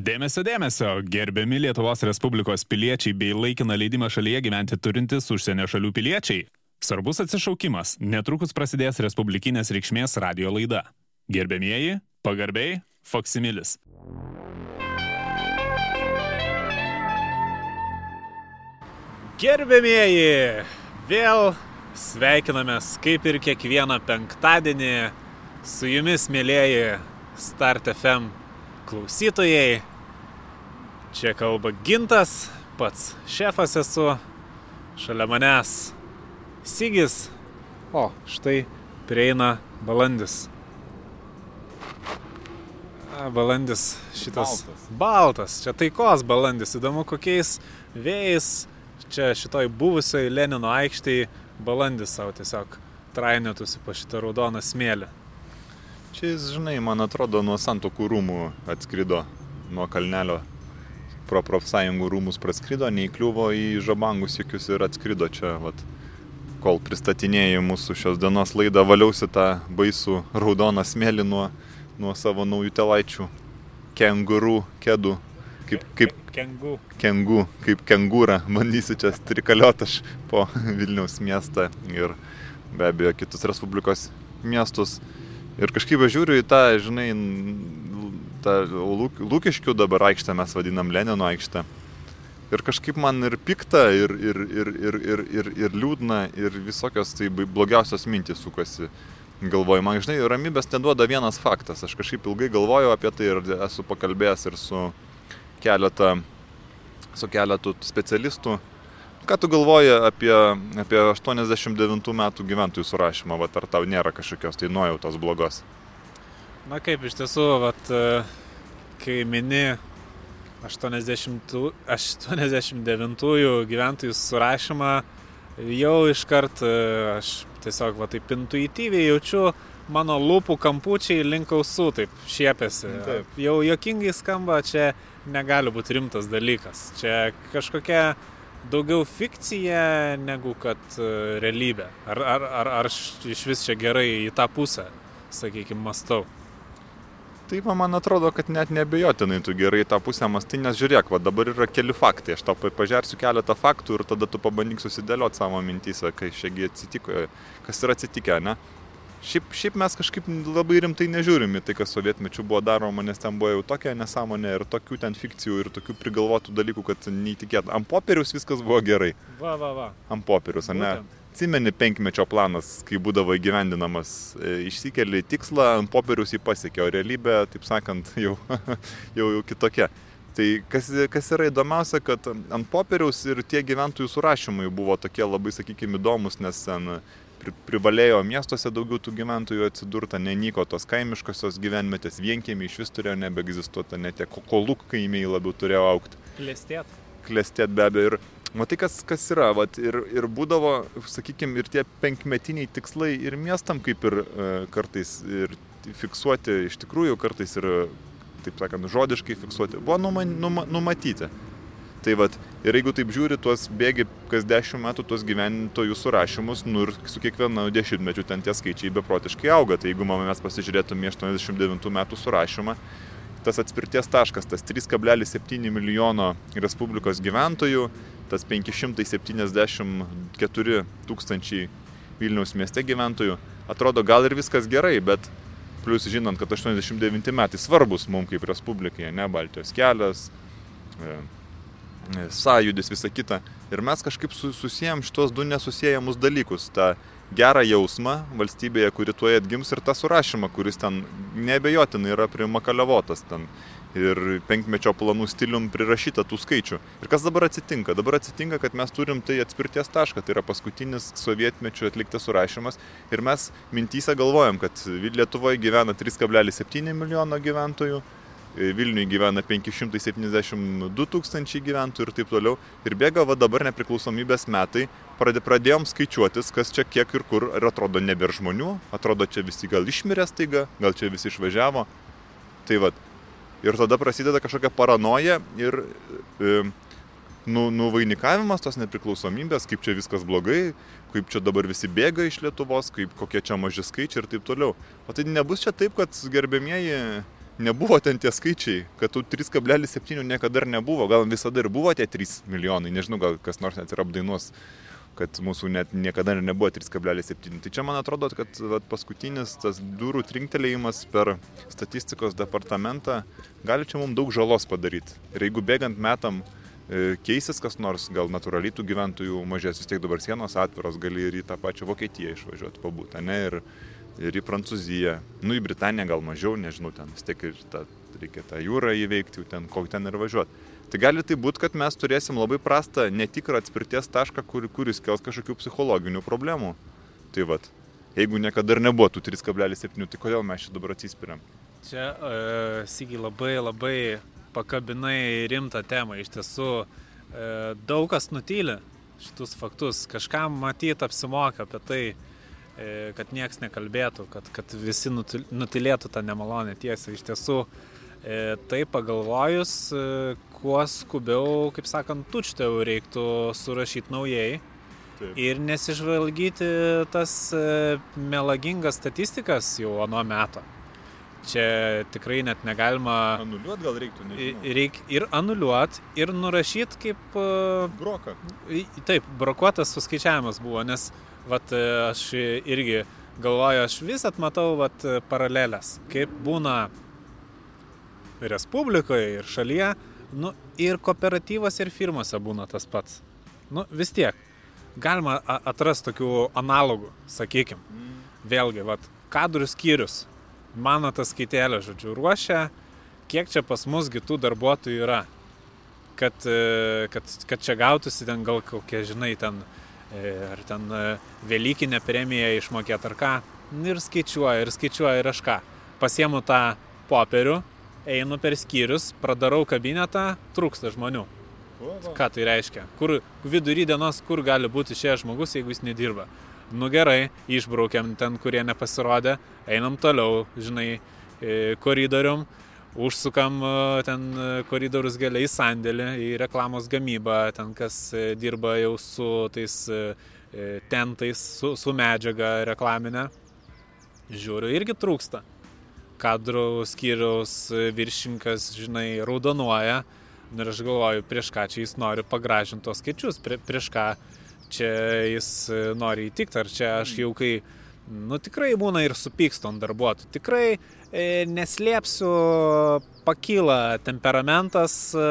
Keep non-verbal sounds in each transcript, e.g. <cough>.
Dėmesio, dėmesio, gerbiami Lietuvos Respublikos piliečiai bei laikiną leidimą šalyje gyventi turintys užsienio šalių piliečiai. Svarbus atsišaukimas, netrukus prasidės Respublikinės reikšmės radio laida. Gerbėmieji, pagarbiai, Foksimilis. Gerbėmieji, vėl sveikinamės kaip ir kiekvieną penktadienį su jumis, mėlyjeji Start FM klausytojai. Čia kalba Gintas, pats šefas esu, šalia manęs Sigis, o štai prieina balandis. A, balandis šitas. Baltas. Baltas, čia taikos balandis, įdomu kokiais vėjais čia šitoj buvusioj Lenino aikštėje balandis savo tiesiog trainėtųsi po šitą raudoną smėlį. Čia jis, žinai, man atrodo, nuo santokų rūmų atskrido nuo kalnelio. Pro profsąjungų rūmus praskrido, neįkliuvo į žabangus jokius ir atskrido čia, vat, kol pristatinėjai mūsų šios dienos laidą, valiausi tą baisų raudoną smėlį nuo, nuo savo naujų telaičių kengurų kedų. Kaip, kaip Kengu. kengų, kaip kengūra, bandysiu čia strikaliot aš po Vilniaus miestą ir be abejo kitus Respublikos miestus. Ir kažkaip žiūriu į tą, žinai, lūk, lūkiškių dabar aikštę mes vadinam Lenino aikštę. Ir kažkaip man ir pikta, ir, ir, ir, ir, ir, ir, ir liūdna, ir visokios tai blogiausios mintys sukasi galvoju. Man, žinai, ramybės neduoda vienas faktas. Aš kažkaip ilgai galvojau apie tai ir esu pakalbėjęs ir su keletą, su keletu specialistų. Ką tu galvoji apie, apie 89 metų gyventojų surašymą, vat, ar tau nėra kažkokios tai nuojautos blogos? Na kaip iš tiesų, vat, e, kai mini 80, 89 gyventojų surašymą, jau iškart e, aš tiesiog va, taip intuityviai jaučiu, mano lūpų kampučiai link ausų taip šiepėsi. Taip. Jau jokingai skamba, čia negali būti rimtas dalykas. Čia kažkokia daugiau fikcija negu kad e, realybė. Ar, ar, ar, ar aš iš vis čia gerai į tą pusę, sakykime, mastau. Taip, va, man atrodo, kad net nebejotinai tu gerai tą pusę mastai, nes žiūrėk, va, dabar yra keli faktai, aš tau pa- pažersiu keletą faktų ir tada tu pabandyk susidėlioti savo mintyse, kai šiagi atsitiko, kas yra atsitikę, ne? Šiaip, šiaip mes kažkaip labai rimtai nežiūrim į tai, kas sovietmečių buvo daroma, nes ten buvo jau tokia nesąmonė ir tokių ten fikcijų ir tokių prigalvotų dalykų, kad neįtikėt. Ant popieriaus viskas buvo gerai. Va, va, va. Ant popieriaus, ar ne? Būtent. Atsimeni penkmečio planas, kai būdavo įgyvendinamas, e, išsikeli tikslą, ant popieriaus jį pasiekė, o realybė, taip sakant, <laughs> jau, jau, jau kitokia. Tai kas, kas yra įdomiausia, kad ant popieriaus ir tie gyventojų surašymai buvo tokie labai, sakykime, įdomus, nes ten pri, privalėjo miestuose daugiau tų gyventojų atsidurta, nenyko tos kaimiškosios gyvenvietės, vienkiemiai iš vis turėjo nebeegzistuoti, net tie ko- kolūk kaimiai labiau turėjo aukti Klestėt. klestėt be abejo. Ir matai, kas, kas yra, vat, ir, ir būdavo, sakykime, ir tie penkmetiniai tikslai ir miestam kaip ir e, kartais ir fiksuoti, iš tikrųjų kartais ir, taip sakant, žodiškai fiksuoti, buvo numa, numa, numatyti. Tai vad, ir jeigu taip žiūri, tuos bėgi kas dešimt metų tuos gyventojų surašymus, nu ir su kiekvienu dešimtmečiu ten tie skaičiai beprotiškai auga. Tai jeigu mes pasižiūrėtume į 89 metų surašymą, tas atspirties taškas, tas 3,7 milijono Respublikos gyventojų, tas 574 tūkstančiai Vilniaus mieste gyventojų, atrodo gal ir viskas gerai, bet plus žinant, kad 89 metai svarbus mums kaip Respublikai, ne Baltijos kelias, e, e, sąjudis, visa kita. Ir mes kažkaip su, susijęm šitos du nesusijęjamus dalykus. Ta gerą jausmą valstybėje, kuri tuoj atgims ir tą surašymą, kuris ten nebejotinai yra primakaliavotas ten. Ir penkmečio planų stilium prirašyta tų skaičių. Ir kas dabar atsitinka? Dabar atsitinka, kad mes turim tai atspirties tašką, tai yra paskutinis sovietmečių atliktas surašymas. Ir mes mintyse galvojam, kad Lietuvoje gyvena 3,7 milijono gyventojų, Vilniuje gyvena 572 tūkstančiai gyventojų ir taip toliau. Ir bėga va dabar nepriklausomybės metai, pradė, pradėjom skaičiuotis, kas čia kiek ir kur, ir atrodo nebėra žmonių, atrodo čia visi gal išmirė staiga, gal čia visi išvažiavo. Tai va. Ir tada prasideda kažkokia paranoja ir e, nu, nuvainikavimas tos nepriklausomybės, kaip čia viskas blogai, kaip čia dabar visi bėga iš Lietuvos, kaip kokie čia maži skaičiai ir taip toliau. O tai nebus čia taip, kad gerbėmieji nebuvo ten tie skaičiai, kad tų 3,7 niekada ir nebuvo, gal visada ir buvo tie 3 milijonai, nežinau, gal kas nors net ir apdainuos, kad mūsų net niekada nebuvo 3,7. Tai čia man atrodo, kad vat, paskutinis tas durų trinktelėjimas per statistikos departamentą gali čia mums daug žalos padaryti. Ir jeigu bėgant metam e, keisis kas nors, gal natūraliai tų gyventojų mažės, vis tiek dabar sienos atviros, gali ir į tą pačią Vokietiją išvažiuoti pabūti, ne? Ir, ir į Prancūziją, nu į Britaniją gal mažiau, nežinau, ten vis tiek ir ta, reikia tą jūrą įveikti, ten kokį ten ir važiuoti. Tai gali tai būti, kad mes turėsim labai prastą, netikrą atspirties tašką, kur, kuris kels kažkokių psichologinių problemų. Tai vad, jeigu niekada ir nebuvo tų 3,7, tai kodėl mes čia dabar atsispiriam? Čia, uh, e, Sygi, labai labai pakabinai rimtą temą. Iš tiesų, uh, daug kas nutylė šitus faktus. Kažkam matyti apsimoka apie tai, E, kad nieks nekalbėtų, kad, kad visi nutilėtų tą nemalonę tiesą. Iš tiesų, e, tai pagalvojus, e, kuo skubiau, kaip sakant, tučteu reiktų surašyti naujai. Taip. Ir nesižvalgyti tas melagingas statistikas jau ano meto. Čia tikrai net negalima. Anuliuot gal reiktų, nežinau. Reik ir anuliuot, ir nurašyti kaip... Broką. Taip, brokuotas suskaičiavimas buvo, nes vat, e, aš irgi galvoju, aš vis atmatau vat, paralelės, kaip būna Respublikoje ir šalyje, nu, ir kooperatyvose ir firmose būna tas pats. Nu, vis tiek, galima atrasti tokių analogų, sakykim. Vėlgi, vat, kadrų skyrius, mano tas skaitelė, žodžiu, ruošia, kiek čia pas mus kitų darbuotojų yra. Kad, e, kad, kad čia gautųsi ten gal kokie, žinai, ten ar ten e, Velykinę premiją išmokėt ar ką. Ir skaičiuoju, ir skaičiuoju, ir aš ką. Pasiemu tą popierių, einu per skyrius, pradarau kabinetą, trūksta žmonių. Ką tai reiškia? Kur vidury dienos, kur gali būti šie žmogus, jeigu jis nedirba? Nu gerai, išbraukiam ten, kurie nepasirodė, einam toliau, žinai, e, koridorium, užsukam e, ten e, koridorius galiai į sandėlį, į reklamos gamybą, ten kas dirba jau su tais tentais, su, su medžiaga reklaminė. Žiūriu, irgi trūksta. Kadrų skyriaus viršininkas, žinai, raudonuoja. Ir aš galvoju, prieš ką čia jis nori pagražinti tos skaičius, prie, prieš ką čia jis nori įtikti, ar čia aš jau kai, nu tikrai būna ir supykstu ant darbuotojų. Tikrai E, neslėpsiu, pakyla temperamentas, e,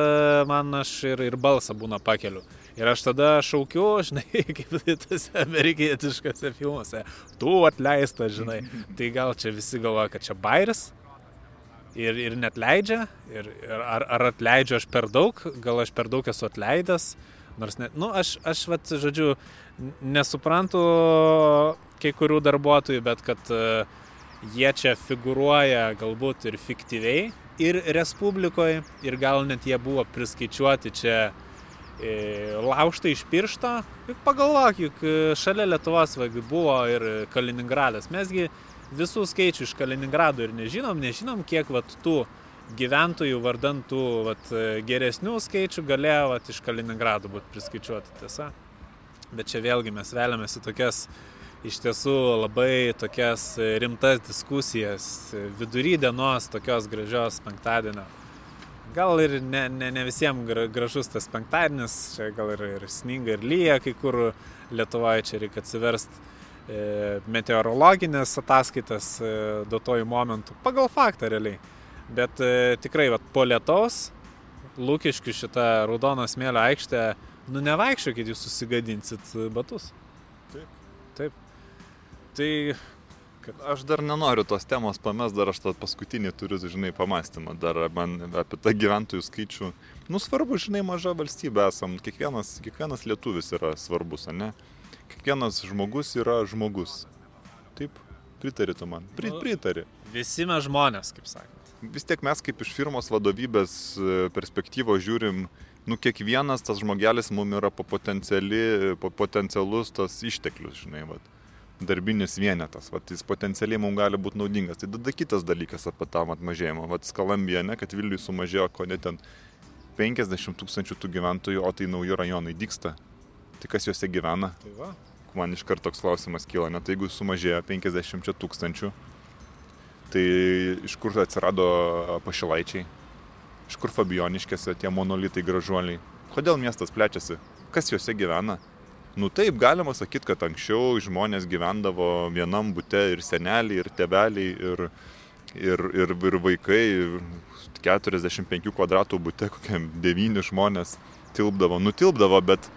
man aš ir, ir balsą būna pakeliu. Ir aš tada šaukiu, <laughs> žinai, kaip tose amerikietiškose filmuose, tu atleista, žinai. <laughs> Tai gal čia visi galvoja, kad čia bairis ir, ir net leidžia, ir, ir ar, ar atleidžiu aš per daug, gal aš per daug esu atleidęs, nors net, nu, aš, aš, vat, žodžiu, nesuprantu kai kurių darbuotojų, bet kad uh, jie čia figuruoja galbūt ir fiktyviai, ir Respublikoje, ir gal net jie buvo priskaičiuoti čia e, laužtai iš piršto. Juk pagalvok, juk e, šalia Lietuvos vagi buvo ir Kaliningradas. Mesgi visų skaičių iš Kaliningrado ir nežinom, nežinom, kiek vat, tų gyventojų vardantų vat, geresnių skaičių galėjo vat, iš Kaliningrado būti priskaičiuoti, tiesa. Bet čia vėlgi mes veliamės į tokias iš tiesų labai tokias rimtas diskusijas vidury dienos, tokios gražios penktadienio. Gal ir ne, ne, ne visiems gražus tas penktadienis, čia gal ir, ir sninga ir lyja, kai kur Lietuvoje čia reikia atsiversti e, meteorologinės ataskaitas e, duotojų momentų, pagal faktą realiai. Bet e, tikrai, vat, po lietaus, lūkiškių šitą raudoną smėlio aikštę, nu nevaikščiokit, jūs susigadinsit batus. Taip. Taip. Tai kad aš dar nenoriu tos temos pamest, dar aš tą paskutinį turiu, žinai, pamastymą, dar man apie tą gyventojų skaičių. Nu, svarbu, žinai, maža valstybė esam, kiekvienas, kiekvienas lietuvis yra svarbus, ne? Kiekvienas žmogus yra žmogus. Taip, pritari tu man. Pri, nu, pritari. Visi mes žmonės, kaip sakant. Vis tiek mes kaip iš firmos vadovybės e, perspektyvos žiūrim, nu kiekvienas tas žmogelis mums yra po potencialus tas išteklius, žinai, vad darbinis vienetas, vat, jis potencialiai mums gali būti naudingas. Tai tada kitas dalykas apie tą mažėjimą. Vat Skalambija, ne, kad Vilniui sumažėjo, ko net ten 50 tūkstančių tų gyventojų, o tai nauji rajonai dyksta. Tai kas juose gyvena? Tai va. Man iš karto toks klausimas kyla, net jeigu sumažėjo 50 tūkstančių, Tai iš kur atsirado pašilaičiai, iš kur Fabioniškėse tie monolitai gražuoliai, kodėl miestas plečiasi, kas juose gyvena. Nu taip, galima sakyti, kad anksčiau žmonės gyvendavo vienam būte ir seneliai, ir teveliai, ir, ir, ir, ir vaikai, 45 kvadratų būte, kokie 9 žmonės tilpdavo, nutilpdavo, bet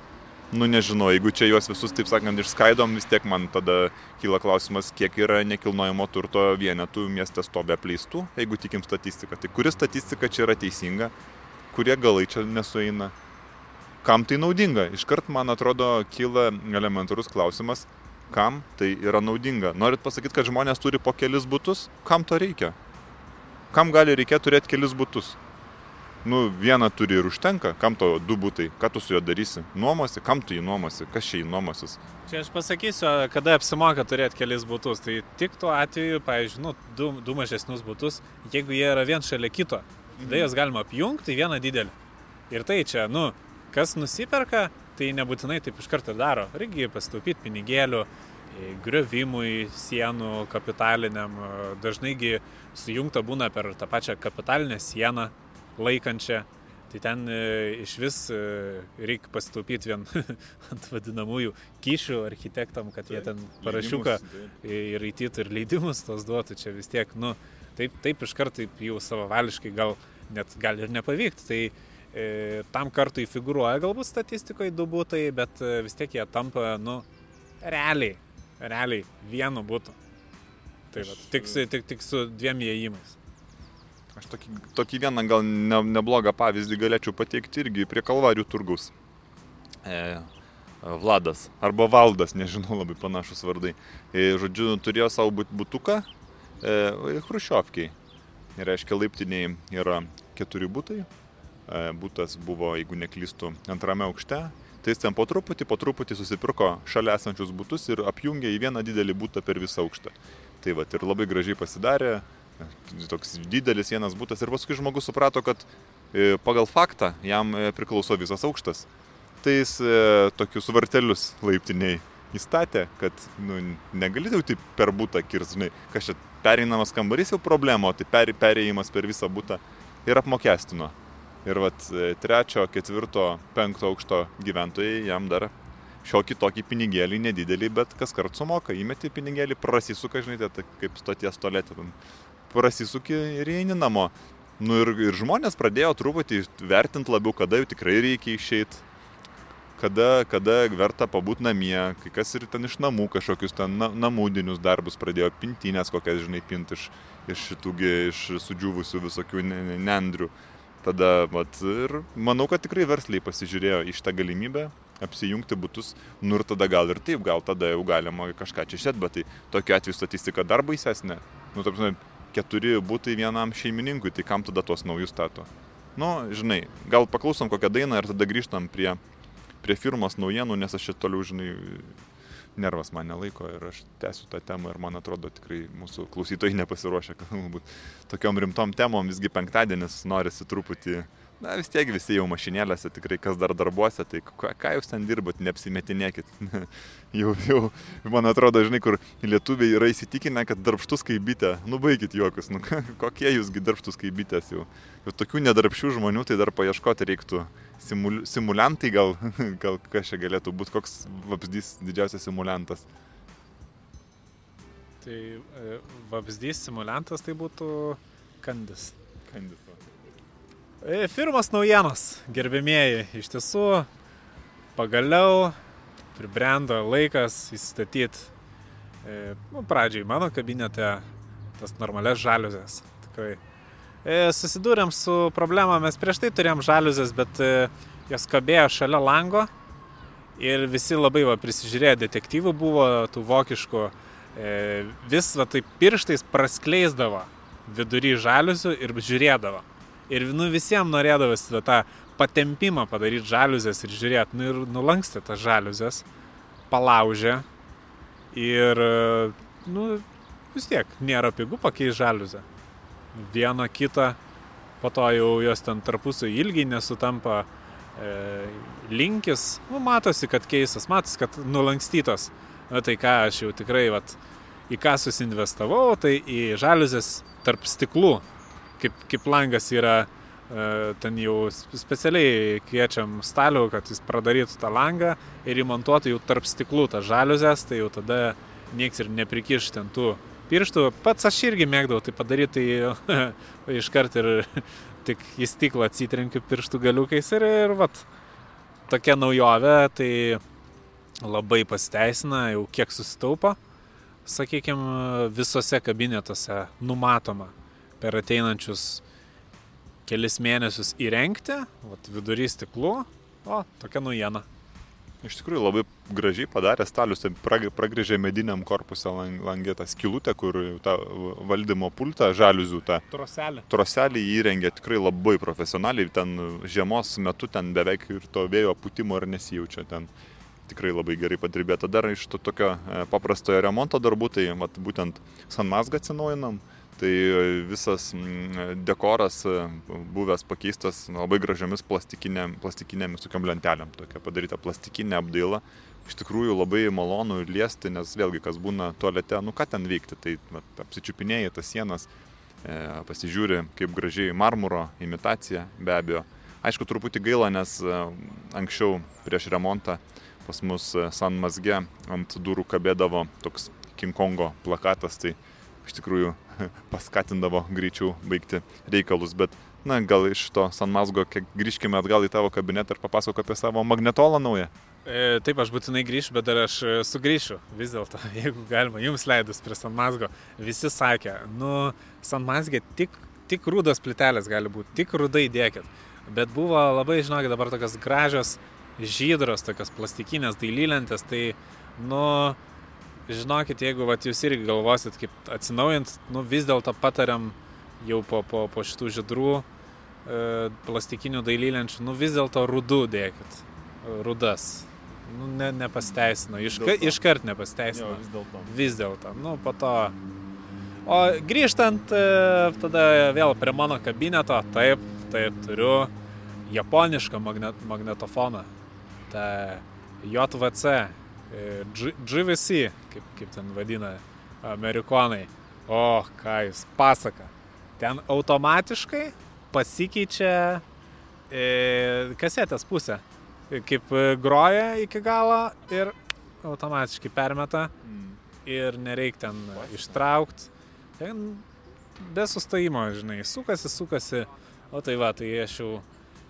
nu nežinau, jeigu čia juos visus, taip sakant, išskaidom, vis tiek man tada kyla klausimas, kiek yra nekilnojamo turto vienetų mieste stovi apleistų, jeigu tikim statistiką. Tai kuri statistika čia yra teisinga, kurie galai čia nesueina, kam tai naudinga. Iškart, man atrodo, kyla elementarus klausimas, kam tai yra naudinga. Norit pasakyti, kad žmonės turi po kelis būtus, kam to reikia? Kam gali reikėti turėti kelis būtus? Nu, vieną turi ir užtenka, kam to du būtai, ką tu su juo darysi, nuomosi, kam tu jį nuomosi, kas čia jį nuomosis. Čia aš pasakysiu, kada apsimoka turėti kelis būtus, tai tik tuo atveju, pavyzdžiui, nu, du, du mažesnius būtus, jeigu jie yra vien šalia kito, tada jas galima apjungti į vieną didelį. Ir tai čia, nu, kas nusiperka, tai nebūtinai taip iš karto daro. Reikia pasitaupyti pinigėlių, griovimui, sienų kapitaliniam, dažnaigi sujungta būna per tą pačią kapitalinę sieną, laikančią. Tai ten e, iš vis e, reikia pasitaupyti vien <laughs> ant vadinamųjų kyšių architektam, kad jie ten parašiuką ir įtytų ir leidimus tos duotų. Čia vis tiek, nu, taip, taip iš karto taip jau savavališkai gal net gali ir nepavykti. Tai e, tam kartui figuruoja galbūt statistikoje du būtai, bet e, vis tiek jie tampa, nu, realiai, realiai vienu būtų. Tai va, tik, tik, tik su dviem įėjimais. Aš tokį, tokį vieną gal ne, neblogą pavyzdį galėčiau pateikti irgi prie Kalvarių turgaus. E, Vladas arba Valdas, nežinau, labai panašus vardai. E, žodžiu, turėjo savo butuką e, Hrušiovkiai. Ir reiškia, laiptiniai yra keturi būtai. E, būtas buvo, jeigu neklystų, antrame aukšte. Tai jis ten po truputį, po truputį susipirko šalia esančius būtus ir apjungė į vieną didelį būtą per visą aukštą. Tai va, ir labai gražiai pasidarė, toks didelis vienas būtas ir paskui žmogus suprato, kad e, pagal faktą jam e, priklauso visas aukštas. Tai jis e, tokius vartelius laiptiniai įstatė, kad nu, negali jau taip per būtą kirznai, čia pereinamas kambarys jau problema, o tai per, perėjimas per visą būtą ir apmokestino. Ir vat trečio, ketvirto, penkto aukšto gyventojai jam dar šiokį tokį pinigėlį nedidelį, bet kas kart sumoka, įmeti pinigėlį, prasisuka, žinai, tai kaip stoties tolėtė, prasisuki ir eini namo. Nu ir, ir žmonės pradėjo truputį vertinti labiau, kada jau tikrai reikia išeiti, kada, kada verta pabūti namie, kai kas ir ten iš namų kažkokius ten na, namūdinius darbus pradėjo, pintinės kokias, žinai, pinti iš, iš šitų, iš sudžiūvusių visokių nendrių. Tada, vat, ir manau, kad tikrai versliai pasižiūrėjo iš tą galimybę apsijungti būtus, nu ir tada gal ir taip, gal tada jau galima kažką čia šėt, bet tai tokiu atveju statistika dar baisesnė. Nu, taip, keturi būtai vienam šeimininkui, tai kam tada tuos naujus stato? Nu, žinai, gal paklausom kokią dainą ir tada grįžtam prie, prie firmos naujienų, nes aš čia toliau, žinai, nervas mane laiko ir aš tęsiu tą temą ir man atrodo tikrai mūsų klausytojai nepasiruošę, galbūt tokiom rimtom temom visgi penktadienis norisi truputį Na vis tiek visi jau mašinėlėse, tikrai kas dar darbuose, tai ką, ką jūs ten dirbat, neapsimetinėkit. <laughs> jau, jau, man atrodo, žinai, kur lietuviai yra įsitikinę, kad darbštus kaip bitė, nubaigit juokus, nu <laughs> kokie jūsgi darbštus kaip bitės jau. Jau tokių nedarbšių žmonių tai dar paieškoti reiktų. Simul, simuliantai gal, <laughs> gal kas čia galėtų būti, koks vabzdys didžiausias simuliantas. Tai e, vabzdys simuliantas tai būtų kandis. Kandis. E, firmos naujienos, gerbėmieji, iš tiesų pagaliau pribrendo laikas įstatyti, e, nu, pradžiai mano kabinete, tas normales žaliuzės. Tikrai. E, susidūrėm su problema, mes prieš tai turėjom žaliuzės, bet e, jos kabėjo šalia lango ir visi labai va, prisižiūrėję detektyvų buvo tų vokiškų, e, vis va taip pirštais praskleisdavo vidury žaliuzių ir žiūrėdavo. Ir nu, visiems norėdavosi tą patempimą padaryti žaliuzės ir žiūrėti, nu ir nulankstė tas žaliuzės, palaužė ir, nu, vis tiek nėra pigų pakeisti žaliuzę. Vieną kitą, po to jau jos ten tarpusio ilgiai nesutampa, e, linkis, nu, matosi, kad keistas, matosi, kad nulankstytos. Na tai ką, aš jau tikrai, vat, į ką susinvestavau, tai į žaliuzės tarp stiklų, kaip, kaip langas yra, e, ten jau specialiai kviečiam stalių, kad jis pradarytų tą langą ir įmontuotų jau tarp stiklų tą žaliuzės, tai jau tada nieks ir neprikiš ten tų pirštų. Pats aš irgi mėgdavau tai padaryti, tai <laughs> iškart ir <laughs> tik į stiklą atsitrenkiu pirštų galiukais ir, ir vat, tokia naujovė, tai labai pasiteisina, jau kiek susitaupo, sakykime, visose kabinetuose numatoma per ateinančius kelis mėnesius įrengti, vat, vidury stiklų, o tokia naujiena. Iš tikrųjų labai gražiai padarė stalius, tai pragrėžė mediniam korpusą langė tą skilutę, kur tą valdymo pultą, žaliuzų tą troselį. troselį įrengė tikrai labai profesionaliai, ten žiemos metu ten beveik ir to vėjo putimo ir nesijaučia ten. Tikrai labai gerai padirbėta. Dar iš to tokio e, paprastojo remonto darbų, tai mat, būtent Sanmasgą atsinaujinam, tai visas dekoras e, buvęs pakeistas labai gražiamis plastikinėm, plastikinėmis tokiam lentelėm, tokia padaryta plastikinė apdaila. Iš tikrųjų labai malonu liesti, nes vėlgi kas būna tualete, nu ką ten veikti, tai apsičiupinėjai tas sienas, e, pasižiūri kaip gražiai marmuro imitacija, be abejo. Aišku, truputį gaila, nes e, anksčiau prieš remontą pas mus e, San Mazge ant durų kabėdavo toks King Kongo plakatas, tai iš tikrųjų <laughs> paskatindavo greičiau baigti reikalus, bet na, gal iš to Sanmasgo grįžkime atgal į tavo kabinetą ir papasakok apie savo magnetolą naują. E, taip, aš būtinai grįšiu, bet dar aš e, sugrįšiu vis dėlto, <laughs> jeigu galima, jums leidus prie Sanmasgo. Visi sakė, nu, Sanmasgė tik, tik rūdas plitelės gali būti, tik rūdai dėkit. Bet buvo labai, žinokit, dabar tokios gražios žydros, tokios plastikinės dailylentės, tai, nu, žinokit, jeigu vat, jūs irgi galvosit, kaip atsinaujint, nu, vis dėlto patariam jau po, po, po šitų žydrų e, plastikinių dailylenčių, nu vis dėlto rudų dėkit, rudas. Nu, ne, nepasteisino, Iška, iškart nepasteisino. Jo, vis dėlto. Vis dėlto, nu, po to. O grįžtant e, tada vėl prie mano kabineto, taip, taip, turiu japonišką magnet, magnetofoną. Ta JVC GVC, kaip, kaip ten vadina amerikonai. O, ką jūs pasaka. Ten automatiškai pasikeičia e, kasetės pusė. Kaip groja iki galo ir automatiškai permeta Mm. ir nereikia ten ištraukti. Ten be sustojimo, žinai, sukasi, sukasi. O tai va, tai aš jau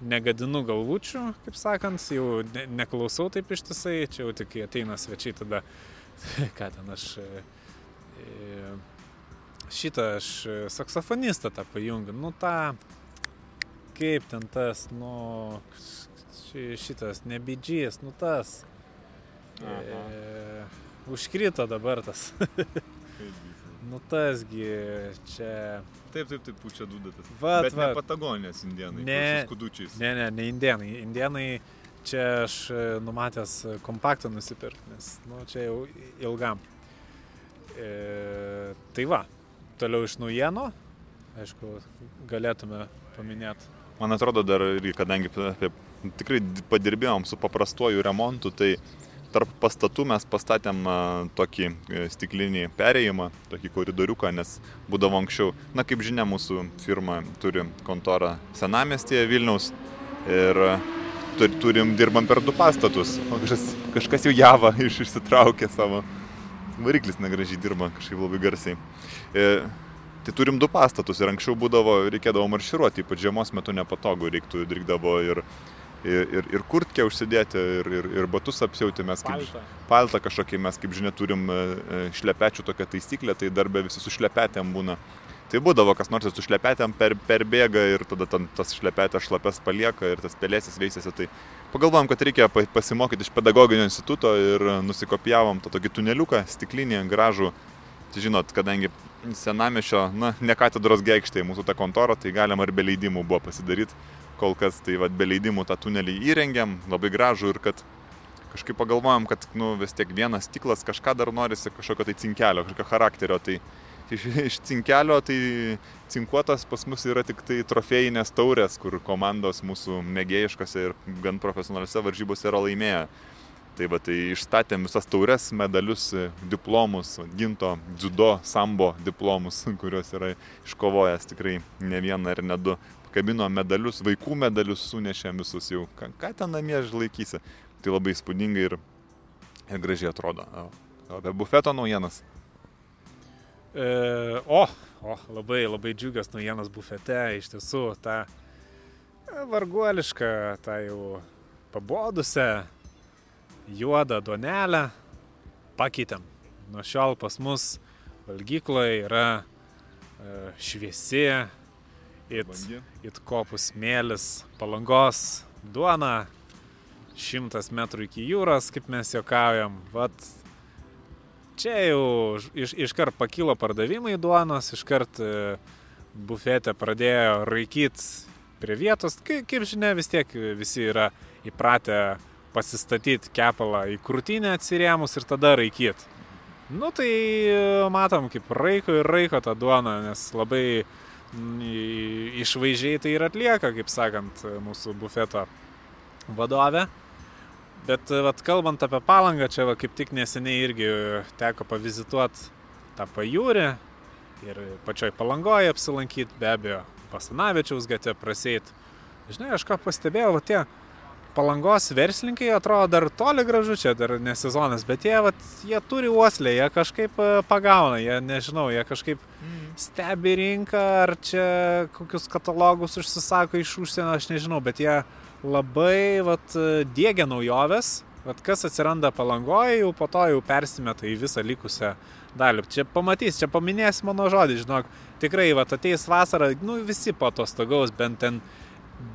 negadinu galvučių, kaip sakant, jau ne, neklausau taip ištisai, čia jau tik ateina svečiai, tada <laughs> ką ten aš e, e, šitą aš saksofonistą tą pajungiu, nu tą, kaip ten tas, nu, ši- šitas, nebidžys, nu tas, e, užkrito dabar tas, <laughs> nu tasgi čia, Taip, taip, taip, pučia dudatas. Vat, Bet ne vat. Patagonijos indienai, Ne. skudučiais. Ne, ne, ne indienai. Indienai čia aš e, numatęs kompaktą nusipirkti, nes nu, čia jau ilgam. E, tai va, toliau iš naujienų, aišku, galėtume paminėti. Man atrodo, dar kadangi apie, tikrai padirbėjom su paprastuoju remontu, tai tarp pastatų mes pastatėm tokį e, stiklinį perėjimą, tokį koridoriuką, nes būdavo anksčiau, na kaip žinia, mūsų firma turi kontorą Senamestėje Vilniaus ir turim, dirbam per du pastatus, o kažkas, kažkas jau java <laughs> iš išsitraukė savo, variklis negražiai dirba, kažkaip labai garsiai. E, Tai turim du pastatus ir anksčiau būdavo, reikėdavo marširuoti, ypač žiemos metu nepatogu, reiktų, reikdavo ir, ir, ir, ir kurtkę užsidėti, ir, ir, ir batus apsiauti, mes kaip Paltą. paltą kažkokį, mes kaip žinia turim e, e, šlepečių tokią taisyklę, tai darbė visi su šlepetėm būna. Tai būdavo kas nors su šlepetėm per, perbėga ir tada ten tas šlepetės šlapes palieka ir tas pelėsis veisėsi. Tai pagalvojom, kad reikia pa- pasimokyti iš pedagoginio instituto ir nusikopijavom tą tokį tuneliuką, stiklinį, gražų. Tai žinot, kadangi senamešio, na, ne katedros geikštėje mūsų ta kontora, tai galima ir be leidimų buvo pasidaryti. Kol kas tai vad be leidimų tą tunelį įrengiam, labai gražų ir kad kažkaip pagalvojom, kad nu, vis tiek vienas stiklas kažką dar norisi, kažkokio tai cinkelio, kažkokio charakterio. Tai iš, iš cinkelio tai cinkuotas pas mus yra tik tai trofėjinės taurės, kur komandos mūsų mėgėjiškose ir gan profesionaliuose varžybose yra laimėję. Tai va, tai išstatėm visas taures, medalius, diplomus, ginto, dziudo, sambo diplomus, <laughs> kuriuos yra iškovojęs tikrai ne vieną ir ne du. Kabino medalius, vaikų medalius sunešėm visus jau. Ką, ką ten namie laikysi? Tai labai spūdingai ir, ir gražiai atrodo. O apie bufeto naujienas. E, o, o, labai, labai džiugios naujienas bufete, iš tiesų, ta varguoliška, ta jau pabodusią juodą duonelę pakeitėm. Nuo šiol pas mus valgykloje yra e, šviesi, it, it kopus mėlis, palangos duona, šimtas metrų iki jūros, kaip mes juokaujam. Vat čia jau iš, iškart pakilo pardavimai duonos, iškart e, bufete pradėjo raikyti prie vietos. Kaip, kaip žinia, vis tiek visi yra įpratę pasistatyti kepalą į krūtinę atsirėmus ir tada raikyti. Nu tai e, matom, kaip raiko ir raiko tą duoną, nes labai išvaizdžiai tai ir atlieka, kaip sakant, mūsų bufeto vadovė. Bet vat, kalbant apie palangą, čia va, kaip tik neseniai irgi teko pavizituoti tą pajūrį ir pačioj palangoje apsilankyti, be abejo, Pasanavičiaus gatve praseit. Žinai, aš ką pastebėjau, va, tie palangos verslininkai atrodo dar toli gražu čia, dar ne sezonas, bet jie, vat, jie turi uoslę, jie kažkaip e, pagauna, jie nežinau, jie kažkaip mm. Stebi rinką, ar čia kokius katalogus užsisako iš užsienio, aš nežinau, bet jie labai vat, dėgia naujoves, vat, kas atsiranda palangoje, jau po to jau persimeta į visą likusią dalį. Čia pamatys, čia paminės mano žodį, žinok, tikrai, va, ateis vasara, nu visi po to stagaus, bent ten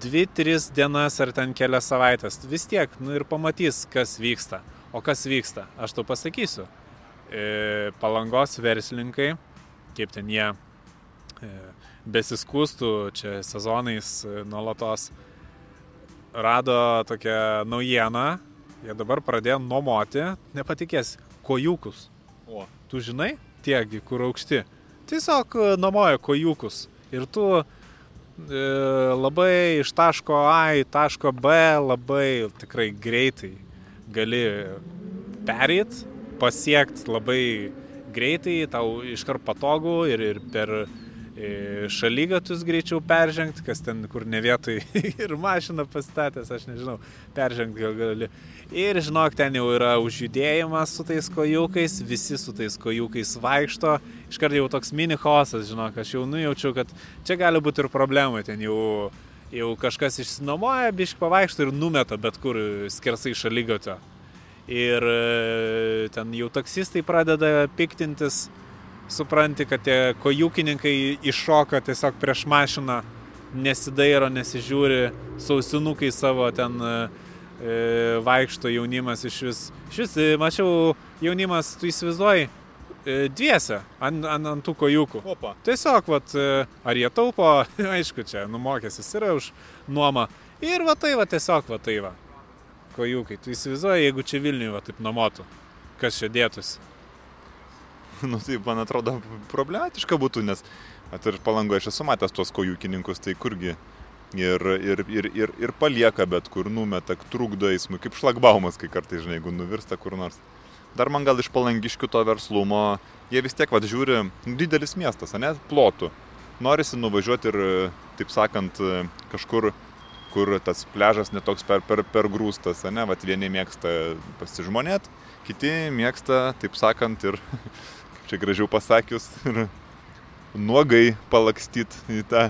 dvi, tris dienas ar ten kelias savaitės, vis tiek, nu ir pamatys, kas vyksta. O kas vyksta, aš tau pasakysiu. E, palangos verslininkai, kaip ten jie e, besiskūstų čia sezonais e, nuolatos, rado tokią naujieną, jie dabar pradėjo nuomoti, nepatikės, kojukus. O. Tu žinai, tiegi, kur aukšti. Tiesiog e, nuomoja kojukus. Ir tu E, labai iš taško A į taško B labai tikrai greitai gali perėti, pasiekti labai greitai, tau iškart patogu ir, ir per e, šalygatus greičiau peržengti, kas ten kur ne vietoj <laughs> ir mašiną pastatęs, aš nežinau, peržengti gal gali. Ir žinok, ten jau yra užjudėjimas su tais kojukais, visi su tais kojukais vaikšto. Iškart jau toks mini chaosas, žinok, aš jau nujaučiu, kad čia gali būti ir problemų, ten jau, jau kažkas išsinomoja, bišk pavaikšto ir numeta bet kur skersai šalygatio. Ir e, ten jau taksistai pradeda piktintis, supranti, kad tie kojukininkai iššoka tiesiog prieš mašiną, nesidairo, nesižiūri, sausinukai savo ten uh, E, vaikšto jaunimas iš vis. Iš vis, e, mačiau, jaunimas, tu įsivaizduoji, e, dviese ant, ant, ant tų kojukų. Opa. Tiesiog, vat, ar jie taupo, <laughs> aišku, čia numokėsis yra už nuomą. Ir va tai va tiesiog va tai va. Kojukai. Tu įsivaizduoji, jeigu čia Vilniuje va taip nuomotų, kas čia dėtųsi. <laughs> Nu tai man atrodo problematiška būtų, nes at ir palangoje aš esu matęs tuos kojukininkus, tai kurgi ir, ir, ir, ir, ir palieka bet kur, numeta, trukdo eismui, kaip šlagbaumas, kai kartais, žinai, jeigu nuvirsta kur nors. Dar man gal iš palangiškių to verslumo, jie vis tiek, vad, žiūri, didelis miestas, ne, plotų. Norisi nuvažiuoti ir, taip sakant, kažkur, kur tas pležas netoks per, per, per grūstas, ne, vad, vieni mėgsta pasižmonėt, kiti mėgsta, taip sakant, ir, <laughs> kaip čia gražiau pasakius, ir nuogai palakstyti į tą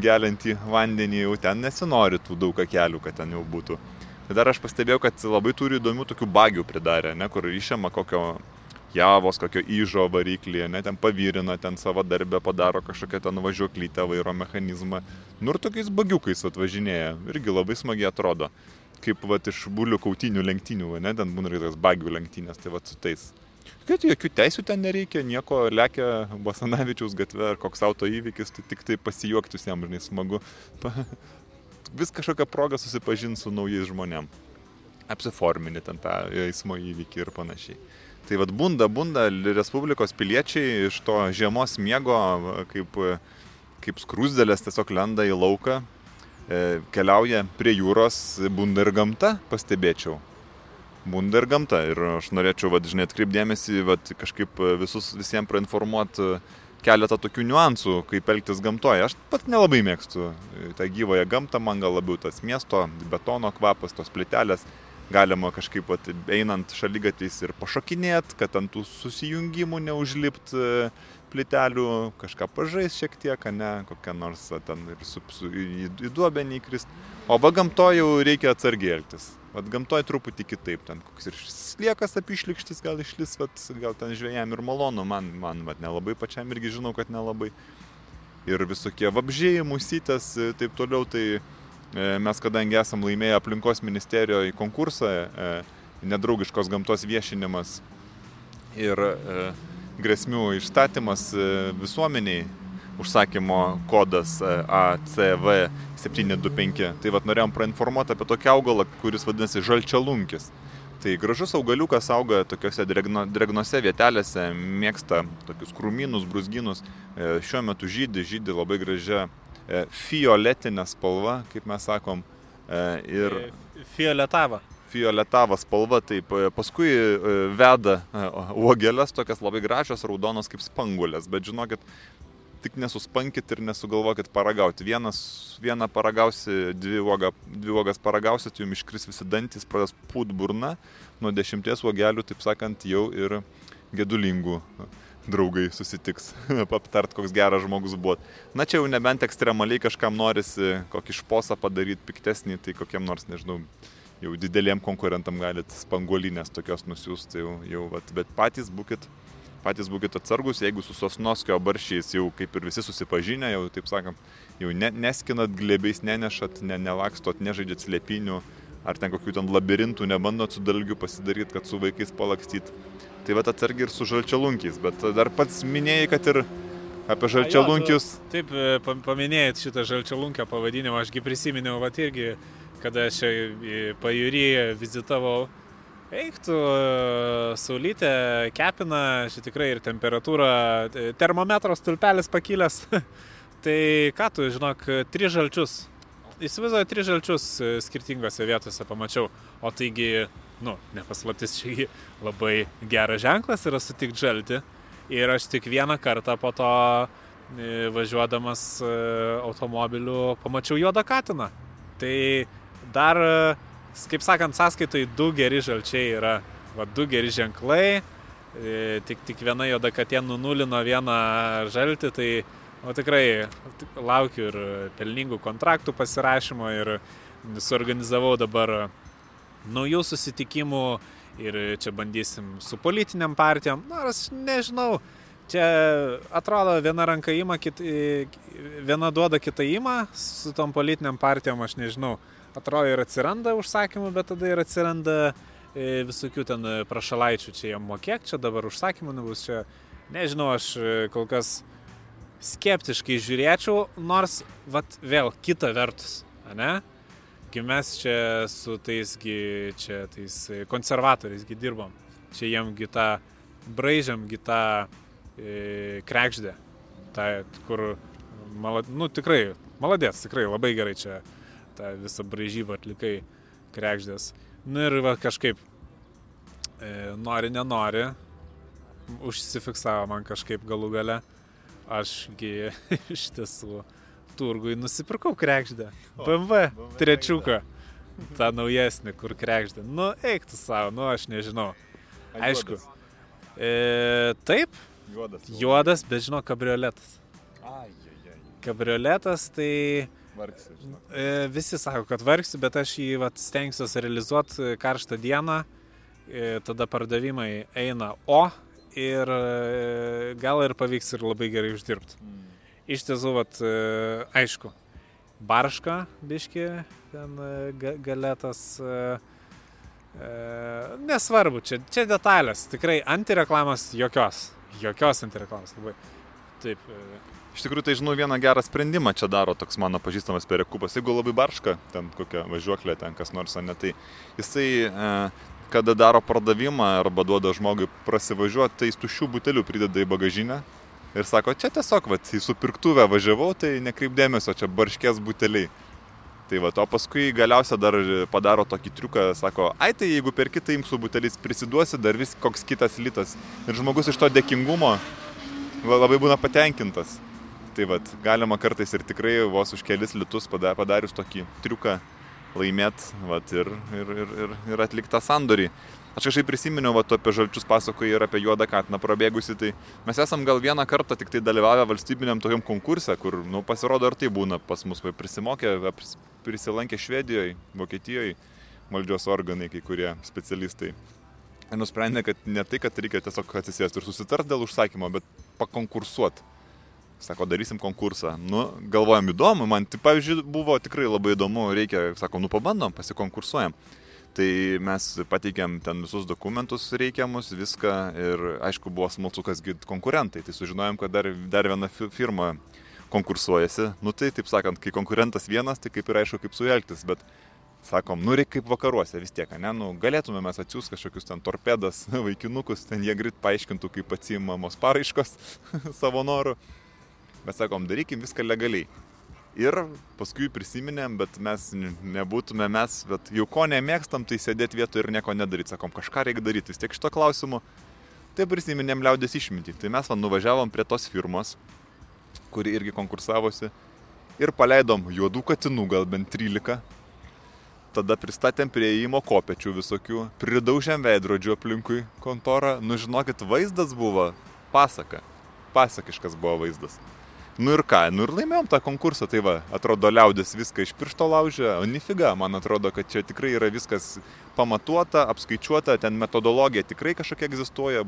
geliantį vandenį, jau ten nesinori tų daug kelių, kad ten jau būtų. Ir dar aš pastebėjau, kad labai turi įdomių tokių bagių pridarę, ne, kur išėma kokio javos, kokio įžo variklį, ne, ten pavyrina, ten savo darbę padaro kažkokią ten važiuoklytę, vairo mechanizmą. Nu ir tokiais bagiukais atvažinėja, irgi labai smagiai atrodo. Kaip va iš bulių kautinių lenktynių, ne, ten būna ir tas bagių lenktynės, tai va su tais Kad jokių teisų ten nereikia, nieko lekia Basanavičiaus gatve ar koks auto įvykis, tai tik tai pasijuokti jam, žinai, smagu. Pa... Vis kažkokią progą susipažinti su naujais žmonėm. Apsiforminti ten tą eismo įvykį ir panašiai. Tai vad bunda, bunda Respublikos piliečiai iš to žiemos miego, kaip, kaip skrusdėlės tiesiog lenda į lauką, e, keliauja prie jūros, bunda ir gamta, pastebėčiau. būna ir gamta. Ir aš norėčiau, vad, žinai, atkreipdėmėsi, vad, kažkaip visus, visiems prainformuoti keletą tokių niuansų, kaip elgtis gamtoje. Aš pats nelabai mėgstu tą gyvąją gamtą, man gal labiau tas miesto, betono kvapas, tos plitelės. Galima kažkaip vat, einant šalygatys ir pašokinėt, kad ant tų susijungimų neužlipt plytelių, kažką pažais šiek tiek, ne, kokią nors ten ir su, su, į, į duobę neįkrist. O va gamtoje jau reikia atsargiai elgtis. Vat gamtoje truputį kitaip, ten koks ir sliekas apišlikštis gal išlis, vat, gal ten žvėjam ir malonu, man, man vat, nelabai pačiam irgi žinau, kad nelabai. Ir visokie vabžiai, musytės ir taip toliau, tai e, mes kadangi esam laimėję aplinkos ministerijoje konkursą, e, nedraugiškos gamtos viešinimas ir e, grėsmių išstatymas e, visuomeniai užsakymo kodas e, ACV 725. Tai vad norėjom prainformuoti apie tokį augalą, kuris vadinasi žalčialunkis. Tai gražus augaliukas auga tokiuose dregno, dregnose vietelėse, mėgsta tokius krūmynus, brusginus. E, šiuo metu žydi, žydi labai gražia fioletinė spalva, kaip mes sakom. Ir... Fioletava fioletava spalva, taip paskui veda uogelės, tokias labai gražios, raudonos kaip spangulės, bet žinokit, tik nesuspankit ir nesugalvokit paragauti. Vienas, vieną paragausi, dvi, uoga, dvi uogas paragausit, jums iškris visi dantis, pradės pūt burna, nuo dešimties uogelių, taip sakant, jau ir gedulingų draugai susitiks, <laughs> aptart, koks geras žmogus buvo. Na čia jau nebent ekstremaliai kažkam norisi kokį išposą padaryti piktesnį, tai kokiem nors, nežinau, jau dideliem konkurentam galit spanguolinės tokios nusiųsti, jau, jau vat, bet patys būkit patys būkite atsargus, jeigu su Sosnoskio baršiais jau kaip ir visi susipažinę, jau taip sakant, jau ne, neskinat glebiais, nenešat, ne, nelakstot, nežaidžiat slėpinių, ar ten kokių ten labirintų nebandot su dalgiu pasidaryti, kad su vaikais palakstyt. Tai va atsargiai ir su žalčialunkiais, bet dar pats minėjai, kad ir apie žalčialunkius. A, jo, taip, e, paminėjai šitą žalčialunkio pavadinimą, ašgi prisiminiau, va irgi, kada aš pajūrį vizitavau Eiktų, e, saulytė kepina, čia tikrai ir temperatūra, e, termometro stulpelis pakilęs. <laughs> tai ką tu, žinok, tris žalčius. Įsivaizduoju, tris žalčius skirtingose vietose pamačiau. O taigi, nu, nepaslaptis čia labai geras ženklas yra sutikti žalti. Ir aš tik vieną kartą po to važiuodamas automobiliu pamačiau juodą katiną. Tai dar kaip sakant, sąskaitoj du geri žalčiai yra, va, du geri ženklai, e, tik, tik viena juoda katė nunulino vieną žaltį, tai o tikrai laukiu ir pelningų kontraktų pasirašymo ir suorganizavau dabar naujų susitikimų ir čia bandysim su politiniam partijom, nors nežinau, čia atrodo viena ranka įma, kit, viena duoda kitą įma, su tom politiniam partijom aš nežinau atrodo ir atsiranda užsakymų, bet tada ir atsiranda e, visokių ten e, prašalaičių, čia jam mokėk, čia dabar užsakymų nebus, čia nežinau, aš e, kol kas skeptiškai žiūrėčiau, nors, vat, vėl kita vertus, ne? Kai mes čia su taisgi, čia tais konservatoriaisgi dirbom, čia jiems tą braižiam, tą e, krekždę, tą, kur, malad, nu tikrai, maladės, tikrai labai gerai čia tą visą bražybą atlikai krekždės. Nu ir va kažkaip e, nori, nenori, užsifiksavo man kažkaip galų gale. Ašgi <laughs> iš tiesų turgui nusipirkau krekždę. BMW trečiuką. <laughs> Ta naujesnė, kur krekždė. Nu, eiktų savo, nu aš nežinau. Aišku. E, taip. Juodas. Juodas, bet žinau, kabrioletas. Kabrioletas tai Vargsi, e, Visi sako, kad vargsi, bet aš jį vat, stengsiuosi realizuoti karštą dieną, e, tada pardavimai eina O ir e, gal ir pavyks ir labai gerai uždirbti. Mm. Iš tiesų, vat, aišku, barška biški, ten galėtas, nesvarbu, čia, čia detalės, tikrai antireklamos jokios, jokios antireklamos labai. Taip, Iš tikrųjų, tai žinau, vieną gerą sprendimą čia daro toks mano pažįstamas perekupas. Jeigu labai barška, ten kokia važiuoklė, ten kas nors, ne tai jisai, e, kada daro pardavimą arba duoda žmogui prasivažiuoti, tai jis tuščių butelių prideda į bagažinę ir sako, čia tiesiog, va, į supirktuvę važiavau, tai nekreipdėmėsio, čia barškės buteliai. Tai va, o paskui galiausia dar padaro tokį triuką, sako, ai tai jeigu per kitą imsų butelis prisiduosi, dar vis koks kitas litas. Ir žmogus iš to dėkingumo labai būna patenkintas. Tai va, galima kartais ir tikrai vos už kelis litus padarius tokį triuką laimėt va, ir, ir, ir, ir, ir atliktą sandorį. Aš kažkaip prisiminiau, va, tu apie žalčius pasakoji ir apie juodą katiną prabėgusi, tai mes esam gal vieną kartą tik tai dalyvavę valstybiniam tokiam konkurse, kur, nu, pasirodo, ar tai būna pas mus, vai prisimokė, prisilankė Švedijoje, Vokietijoje valdžios organai, kai kurie specialistai. Ir nusprendė, kad ne tai, kad reikia tiesiog atsisėsti ir susitart dėl užsakymo, bet pakonkursuoti. Sako, darysim konkursą. Nu, galvojam įdomu, man, tai pavyzdžiui, buvo tikrai labai įdomu, reikia, sako, nu pabandom, pasikonkursuojam. Tai mes pateikėm ten visus dokumentus reikiamus, viską ir aišku buvo smalsu, kas konkurentai. Tai sužinojom, kad dar, dar viena firma konkursuojasi. Nu tai, taip sakant, kai konkurentas vienas, tai kaip ir aišku, kaip su elgtis, bet sakom, nu reikia kaip vakaruose vis tiek, ne, nu galėtume mes atsiųs kažkokius ten torpedas, <laughs> vaikinukus, ten jie greit paaiškintų, kaip atsimamos paraiškos <laughs> savo norų. Bet sakom, darykim viską legaliai. Ir paskui prisiminėm, bet mes nebūtume mes, bet jau ko nemėgstam, tai sėdėti vietoje ir nieko nedaryti. Sakom, kažką reikia daryti vis tiek šito klausimu. Tai prisiminėm liaudės išmintį. Tai mes van nuvažiavom prie tos firmos, kuri irgi konkursavosi. Ir paleidom juodų katinų, gal bent 13. Tada pristatėm prie įimo kopečių visokių, pridaužėm veidrodžių aplinkui kontorą. Nu žinokit, vaizdas buvo pasaka. Pasakiškas buvo vaizdas. Nu ir ką, nu ir laimėjom tą konkursą, tai va, atrodo liaudis viską iš piršto laužė, o nifiga, man atrodo, kad čia tikrai yra viskas pamatuota, apskaičiuota, ten metodologija tikrai kažkokia egzistuoja,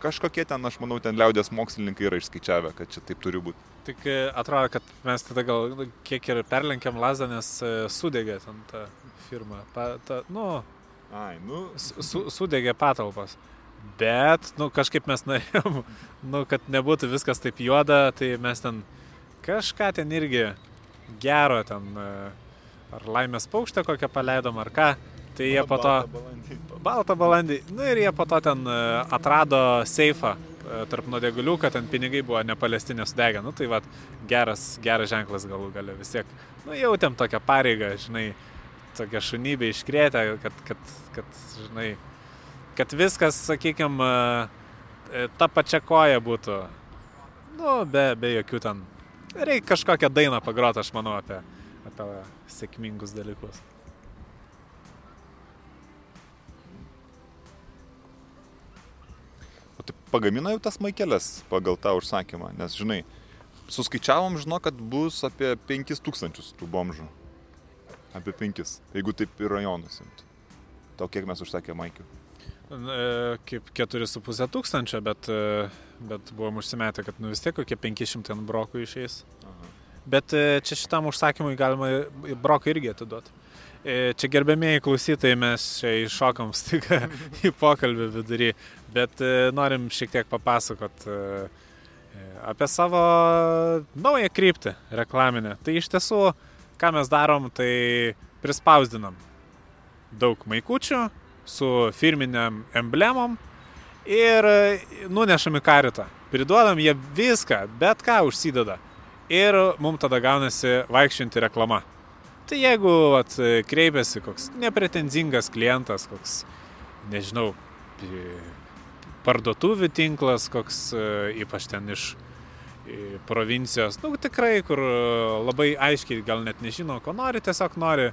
kažkokie ten, aš manau, ten liaudės mokslininkai yra išskaičiavę, kad čia taip turi būti. Tik e, atrodo, kad mes tada gal kiek ir perlenkiam lazdą, nes e, sudegė ten ta firma. Pa, ta, nu, Ai, nu. Su, sudegė patalpas. Bet, nu, kažkaip mes norėjom, nu, kad nebūtų viskas taip juoda, tai mes ten kažką ten irgi gero ten, e, ar laimės paukštę kokią paleidom, ar ką. Tai jie po to... Baltą balandį. Nu ir jie po to ten e, atrado seifą e, tarp nuodėgulių, kad ten pinigai buvo nepalesti, nesudegę. Nu tai vad, geras, geras ženklas galų gale vis tiek. Nu jautėm tokią pareigą, žinai, tokią šunybę iškrėtę, kad, kad, kad, žinai, kad viskas, sakykime, ta pačia koja būtų. Nu, be, be jokių ten. Reikia kažkokią dainą pagroti, aš manau, apie, apie sėkmingus dalykus. O tai pagamina jau tas maikelės pagal tą užsakymą, nes žinai, suskaičiavom, žinau, kad bus apie 5000 tų bomžų. Apie 5, jeigu taip ir rajonus imtų. Tau kiek mes užsakė maikių? E, kaip 4,5 tūkstančio, bet, e, bet buvom užsimetę, kad nu vis tiek kokie 500 ant brokų išeis. Aha. Bet e, čia šitam užsakymui galima broką irgi atiduoti. Čia gerbėmėjai klausytojai, mes čia iššokam <laughs> stiką į pokalbį vidury, bet norim šiek tiek papasakot apie savo naują kryptį reklaminę. Tai iš tiesų, ką mes darom, tai prispausdinam daug maikučių, su firminiam emblemom ir nunešam į karitą. Priduodam jie viską, bet ką užsideda. Ir mums tada gaunasi vaikščianti reklama. Tai jeigu at, kreipiasi koks nepretenzingas klientas, koks, nežinau, parduotuvių tinklas, koks ypač ten iš provincijos, nu tikrai, kur labai aiškiai gal net nežino, ko nori, tiesiog nori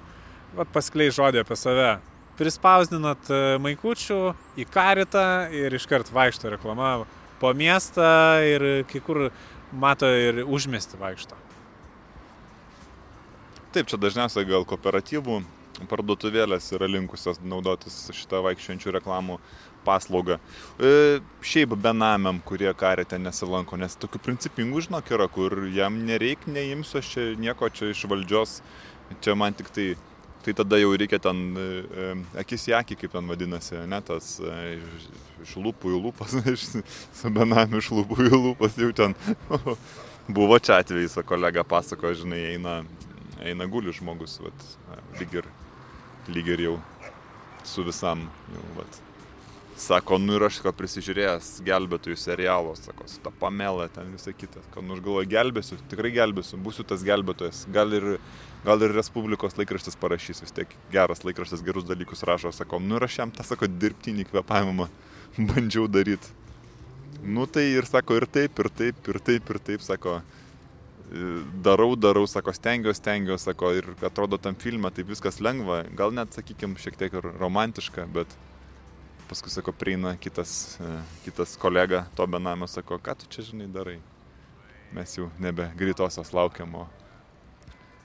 vat, pasklei žodį apie save prispausdinat e, maikučių į karitą ir iškart vaikšto reklama po miestą ir kai kur mato ir užmesti vaikšto. Taip, čia dažniausiai gal kooperatyvų parduotuvėlės yra linkusios naudotis šitą vaikščiančių reklamų paslaugą. E, šiaip benamiam, kurie karite nesilanko, nes tokių principingų, žinok, yra, kur jam nereik, neimsiu aš čia nieko čia iš valdžios, čia man tik tai tai tada jau reikia ten e, e, akis į akį, kaip ten vadinasi, ne tas e, iš, iš lūpų į lūpas, <laughs> iš su benamiu iš lūpų į lūpas jau ten. <laughs> Buvo čia atvejais, kolega pasako, žinai, eina, eina guli žmogus, vat, lyg, ir, lyg ir jau su visam, jau, vat, Sako, nu ir aš, ko prisižiūrėjęs gelbėtojų serialo, sako, su ta pamela ten visą kitą. Kad, nu aš galvoju, gelbėsiu, tikrai gelbėsiu, būsiu tas gelbėtojas. Gal ir, gal ir Respublikos laikraštis parašys, vis tiek geras laikraštis gerus dalykus rašo. Sako, nu ir aš jam tą, sako, dirbtinį kvepavimą <laughs> bandžiau daryti. Nu tai ir sako, ir taip, ir taip, ir taip, ir taip, sako, darau, darau, sako, stengiuosi, stengiuosi, sako, ir atrodo tam filme tai viskas lengva, gal net, sakykime, šiek tiek ir romantiška, bet paskui, sako, prieina kitas, e, kitas kolega to benamio, sako, ką tu čia žinai darai. Mes jau nebe greitosios laukiam, o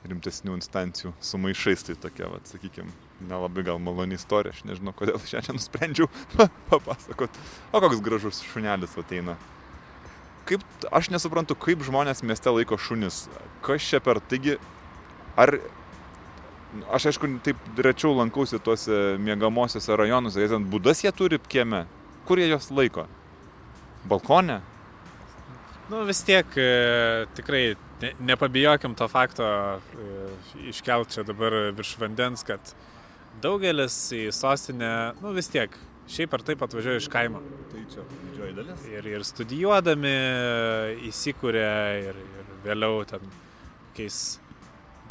rimtesnių instancijų su maišais, tai tokia, va, sakykime, nelabai gal maloni istorija, aš nežinau, kodėl šiandien nusprendžiau <laughs> papasakot. O koks gražus šunelis ateina. Kaip, aš nesuprantu, kaip žmonės mieste laiko šunis. Kas čia per, taigi, ar Aš aišku, taip rečiau lankausi tuose mėgamosiuose rajonuose, jie ten būdas jie turi kieme. Kur jie jos laiko? Balkone? Nu vis tiek e, tikrai ne, nepabijokim to fakto e, iškelt čia dabar virš vandens, kad daugelis į sostinę, nu vis tiek, šiaip ar taip atvažiuoja iš kaimo. Tai čia didžioji dalis. Ir, ir studijuodami įsikūrė ir, ir vėliau ten kokiais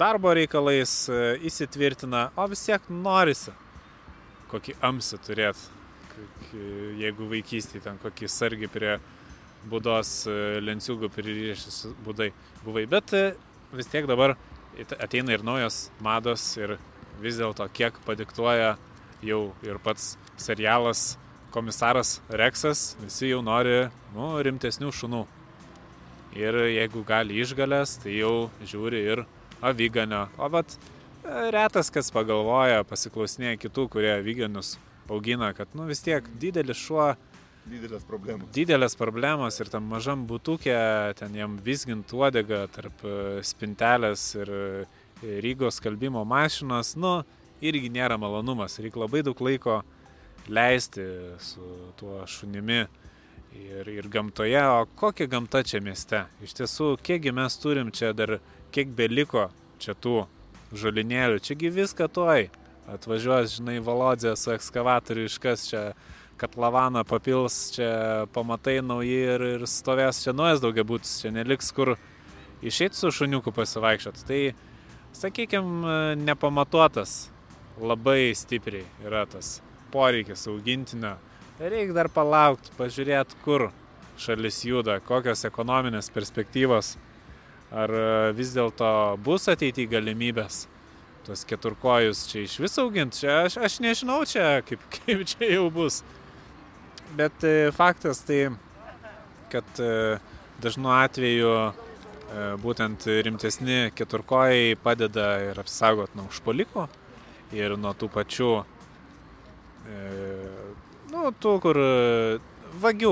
darbo reikalais e, įsitvirtina, o vis tiek norisi kokį amsį turėti, jeigu vaikystėje ten kokį sargį prie būdos e, lenciūgų pririšęs būdai buvai. Bet e, vis tiek dabar ateina ir naujos mados ir vis dėlto kiek padiktuoja jau ir pats serialas komisaras Reksas, visi jau nori nu, rimtesnių šunų. Ir jeigu gali išgalės, tai jau žiūri ir avyganio. O vat e, retas kas pagalvoja, pasiklausinėja kitų, kurie avyganius augina, kad nu vis tiek didelis šuo. Didelės problemos. Didelės problemos ir tam mažam būtukė, ten jam visgint uodegą tarp e, spintelės ir e, Rygos kalbimo mašinos, nu, irgi nėra malonumas. Reikia labai daug laiko leisti su tuo šunimi ir, ir gamtoje. O kokia gamta čia mieste? Iš tiesų, kiekgi mes turim čia dar kiek beliko čia tų žolinėlių, čiagi viską toj. Atvažiuos, žinai, Valodė su ekskavatoriu iškas čia, kad lavaną papils, čia pamatai nauji ir, ir stovės čia nuojas daugia būtis, čia neliks kur išeiti su šuniuku pasivaikščiot. Tai, sakykime, nepamatuotas labai stipriai yra tas poreikis augintinio. Reikia dar palaukti, pažiūrėti, kur šalis juda, kokios ekonominės perspektyvos Ar e, vis dėlto bus ateityje galimybės tos keturkojus čia iš vis auginti? Čia aš, aš nežinau čia, kaip, <laughs> kaip čia jau bus. Bet e, faktas tai, kad e, dažnu atveju būtent rimtesni keturkojai padeda ir apsaugot nuo užpoliko ir nuo tų pačių, nu, tų, kur vagių.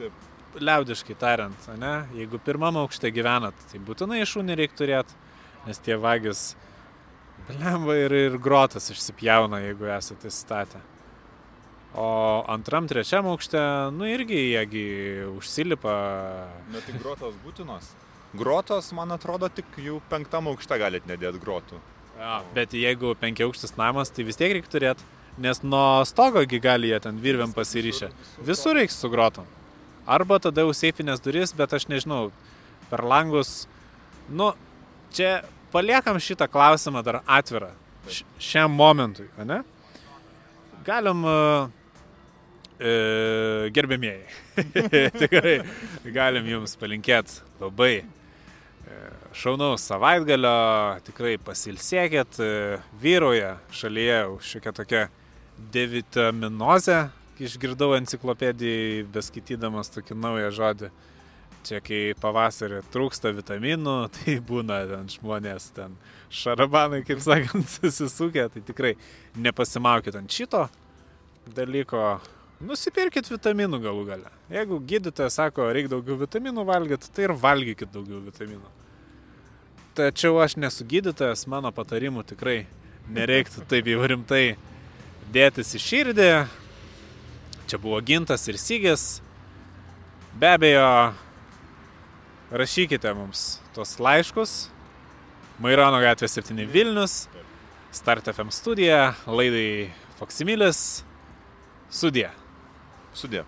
Taip liaudiškai tariant, ne, jeigu pirmam aukšte gyvenat, tai būtinai šunį reikia turėti, nes tie vagis blemba ir, ir grotas išsipjauna, jeigu esate statę. O antram, trečiam aukšte, nu irgi jiegi užsilipa. Na tai grotos būtinos. Grotos, man atrodo, tik jau penktam aukšte galit nedėti grotų. Ja, bet jeigu penkiaukštis namas, tai vis tiek reikia turėti, nes nuo stogo gali jie ten virviam pasiryšę. Visur reikia su grotom. Arba tada jau seifinės duris, bet aš nežinau, per langus. Nu, čia paliekam šitą klausimą dar atvirą. Šiam momentui, ne? Galim, e, gerbėmieji, <laughs> tikrai galim jums palinkėti labai e, šaunaus savaitgalio, tikrai pasilsėkit, e, vyroja šalyje šiokia tokia devitaminozė, išgirdau enciklopedijai, beskaitydamas tokį naują žodį. Čia kai pavasarį trūksta vitaminų, <laughs> tai būna ten žmonės, ten šarabanai, kaip sakant, <laughs> susisukę, tai tikrai nepasimaukit ant šito dalyko. Nusipirkit vitaminų galų gale. Jeigu gydytojas sako, reikia daugiau vitaminų valgyti, tai ir valgykit daugiau vitaminų. Tačiau aš nesu gydytojas, mano patarimų tikrai nereiktų taip jau rimtai dėtis į širdį, Čia buvo gintas ir sygis. Be abejo, rašykite mums tos laiškus. Mairono gatvė 7 Vilnius, Start FM studija, laidai Foksimilis, sudė. Sudė.